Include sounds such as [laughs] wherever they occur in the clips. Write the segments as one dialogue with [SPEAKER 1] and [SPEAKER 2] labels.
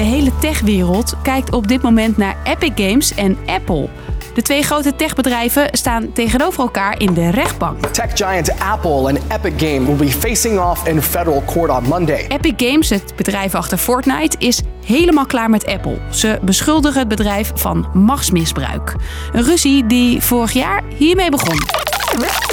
[SPEAKER 1] De hele techwereld kijkt op dit moment naar Epic Games en Apple. De twee grote techbedrijven staan tegenover elkaar in de rechtbank.
[SPEAKER 2] Tech giant Apple and Epic Games will be facing off in federal court on Monday.
[SPEAKER 1] Epic Games, het bedrijf achter Fortnite, is helemaal klaar met Apple. Ze beschuldigen het bedrijf van machtsmisbruik. Een ruzie die vorig jaar hiermee begon.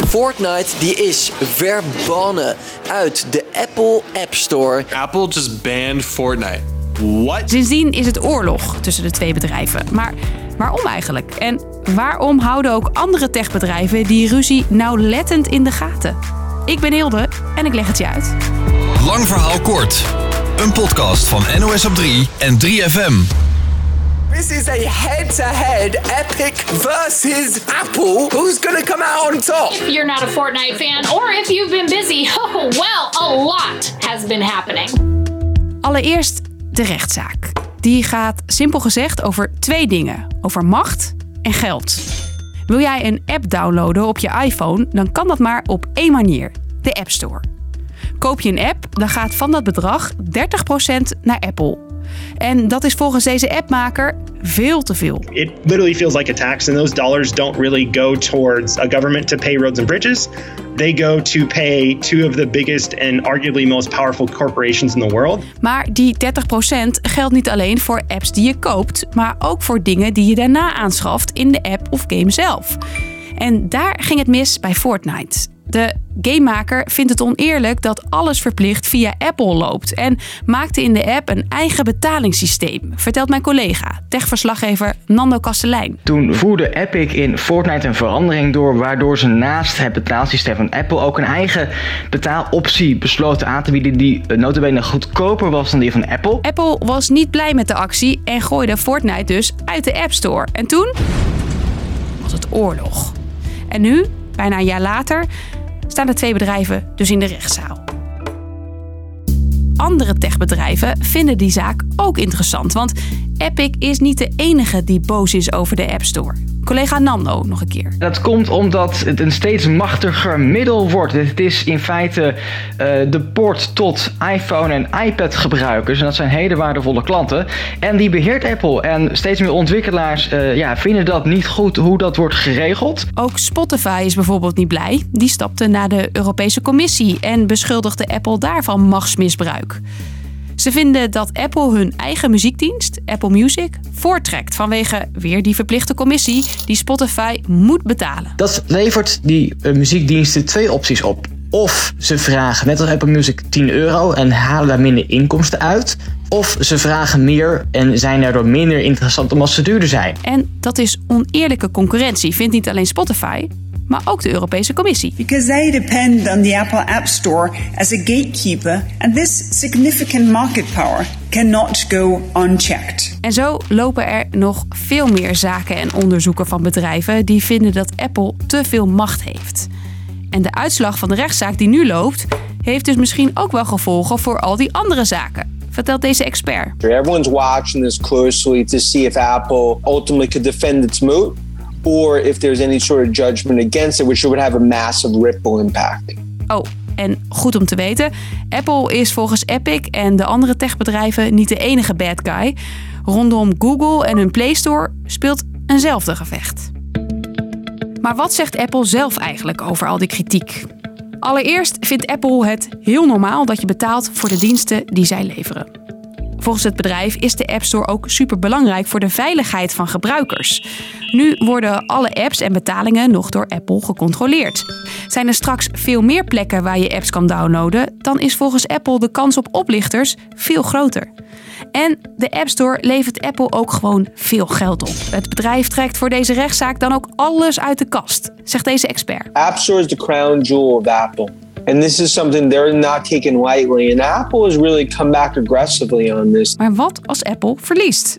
[SPEAKER 3] Fortnite die is verbannen uit de Apple App Store.
[SPEAKER 4] Apple just banned Fortnite. What?
[SPEAKER 1] Sindsdien is het oorlog tussen de twee bedrijven. Maar waarom eigenlijk? En waarom houden ook andere techbedrijven die ruzie nauwlettend in de gaten? Ik ben Hilde en ik leg het je uit.
[SPEAKER 5] Lang verhaal kort. Een podcast van NOS op 3 en 3FM.
[SPEAKER 3] This is a head-to-head epic versus Apple. Who's gonna come out on top?
[SPEAKER 6] If you're not a Fortnite fan or if you've been busy, [laughs] oh well, a lot has been happening.
[SPEAKER 1] Allereerst de rechtszaak. Die gaat simpel gezegd over twee dingen: over macht en geld. Wil jij een app downloaden op je iPhone, dan kan dat maar op één manier: de App Store. Koop je een app, dan gaat van dat bedrag 30% naar Apple. En dat is volgens deze appmaker veel te veel.
[SPEAKER 7] It literally feels like a tax, and those dollars don't really go towards a government to pay roads and bridges. They go to pay two of the biggest and arguably most powerful corporations in the world.
[SPEAKER 1] Maar die 30% geldt niet alleen voor apps die je koopt, maar ook voor dingen die je daarna aanschaft in de app of game zelf. En daar ging het mis bij Fortnite. De gamemaker vindt het oneerlijk dat alles verplicht via Apple loopt en maakte in de app een eigen betalingssysteem, vertelt mijn collega, techverslaggever Nando Kastelein.
[SPEAKER 8] Toen voerde Epic in Fortnite een verandering door, waardoor ze naast het betaalsysteem van Apple ook een eigen betaaloptie besloten aan te bieden die notabene goedkoper was dan die van Apple.
[SPEAKER 1] Apple was niet blij met de actie en gooide Fortnite dus uit de App Store. En toen was het oorlog. En nu, bijna een jaar later, staan de twee bedrijven dus in de rechtszaal. Andere techbedrijven vinden die zaak ook interessant, want Epic is niet de enige die boos is over de App Store. Collega Nando nog een keer.
[SPEAKER 8] Dat komt omdat het een steeds machtiger middel wordt. Het is in feite uh, de poort tot iPhone en iPad gebruikers. En dat zijn hele waardevolle klanten. En die beheert Apple. En steeds meer ontwikkelaars uh, ja, vinden dat niet goed hoe dat wordt geregeld.
[SPEAKER 1] Ook Spotify is bijvoorbeeld niet blij. Die stapte naar de Europese Commissie en beschuldigde Apple daarvan machtsmisbruik. Ze vinden dat Apple hun eigen muziekdienst, Apple Music, voortrekt vanwege weer die verplichte commissie die Spotify moet betalen.
[SPEAKER 9] Dat levert die uh, muziekdiensten twee opties op. Of ze vragen, net als Apple Music, 10 euro en halen daar minder inkomsten uit. Of ze vragen meer en zijn daardoor minder interessant omdat ze duurder zijn.
[SPEAKER 1] En dat is oneerlijke concurrentie, vindt niet alleen Spotify, maar ook de Europese Commissie.
[SPEAKER 10] Because they depend on the Apple App Store as a gatekeeper and this significant market power cannot go unchecked.
[SPEAKER 1] En zo lopen er nog veel meer zaken en onderzoeken van bedrijven die vinden dat Apple te veel macht heeft. En de uitslag van de rechtszaak die nu loopt, heeft dus misschien ook wel gevolgen voor al die andere zaken vertelt deze expert.
[SPEAKER 11] Everyone's watching this closely to see if Apple ultimately could defend its moat or if there's any sort of judgment against it, which would have a massive ripple impact.
[SPEAKER 1] Oh, en goed om te weten: Apple is volgens Epic en de andere techbedrijven niet de enige bad guy. Rondom Google en hun Play Store speelt eenzelfde gevecht. Maar wat zegt Apple zelf eigenlijk over al die kritiek? Allereerst vindt Apple het heel normaal dat je betaalt voor de diensten die zij leveren. Volgens het bedrijf is de App Store ook super belangrijk voor de veiligheid van gebruikers. Nu worden alle apps en betalingen nog door Apple gecontroleerd. Zijn er straks veel meer plekken waar je apps kan downloaden, dan is volgens Apple de kans op oplichters veel groter. En de App Store levert Apple ook gewoon veel geld op. Het bedrijf trekt voor deze rechtszaak dan ook alles uit de kast, zegt deze expert.
[SPEAKER 11] App Store is the crown jewel of Apple. And this is something they're not taking lightly. And Apple has really come back aggressively on this.
[SPEAKER 1] Maar wat als Apple verliest?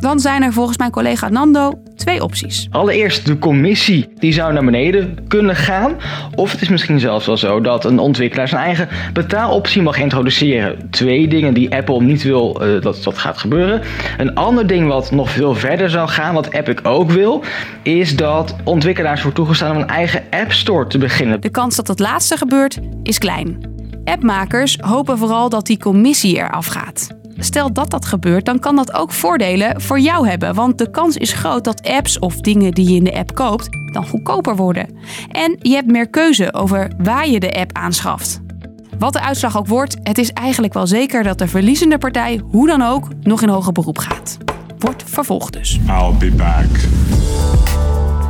[SPEAKER 1] Dan zijn er volgens mijn collega Nando twee opties.
[SPEAKER 8] Allereerst de commissie, die zou naar beneden kunnen gaan. Of het is misschien zelfs wel zo dat een ontwikkelaar zijn eigen betaaloptie mag introduceren. Twee dingen die Apple niet wil uh, dat dat gaat gebeuren. Een ander ding wat nog veel verder zou gaan, wat Epic ook wil, is dat ontwikkelaars wordt toegestaan om een eigen App Store te beginnen.
[SPEAKER 1] De kans dat dat laatste gebeurt is klein. Appmakers hopen vooral dat die commissie eraf gaat. Stel dat dat gebeurt, dan kan dat ook voordelen voor jou hebben. Want de kans is groot dat apps of dingen die je in de app koopt, dan goedkoper worden. En je hebt meer keuze over waar je de app aanschaft. Wat de uitslag ook wordt, het is eigenlijk wel zeker dat de verliezende partij, hoe dan ook, nog in hoger beroep gaat. Wordt vervolgd dus.
[SPEAKER 12] I'll be back.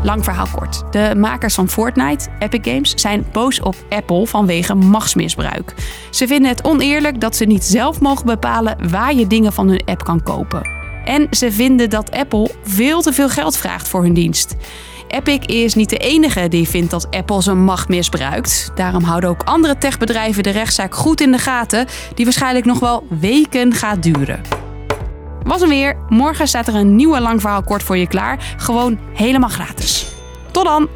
[SPEAKER 1] Lang verhaal kort. De makers van Fortnite, Epic Games, zijn boos op Apple vanwege machtsmisbruik. Ze vinden het oneerlijk dat ze niet zelf mogen bepalen waar je dingen van hun app kan kopen. En ze vinden dat Apple veel te veel geld vraagt voor hun dienst. Epic is niet de enige die vindt dat Apple zijn macht misbruikt. Daarom houden ook andere techbedrijven de rechtszaak goed in de gaten, die waarschijnlijk nog wel weken gaat duren. Was hem weer. Morgen staat er een nieuwe lang verhaal kort voor je klaar. Gewoon helemaal gratis. Tot dan!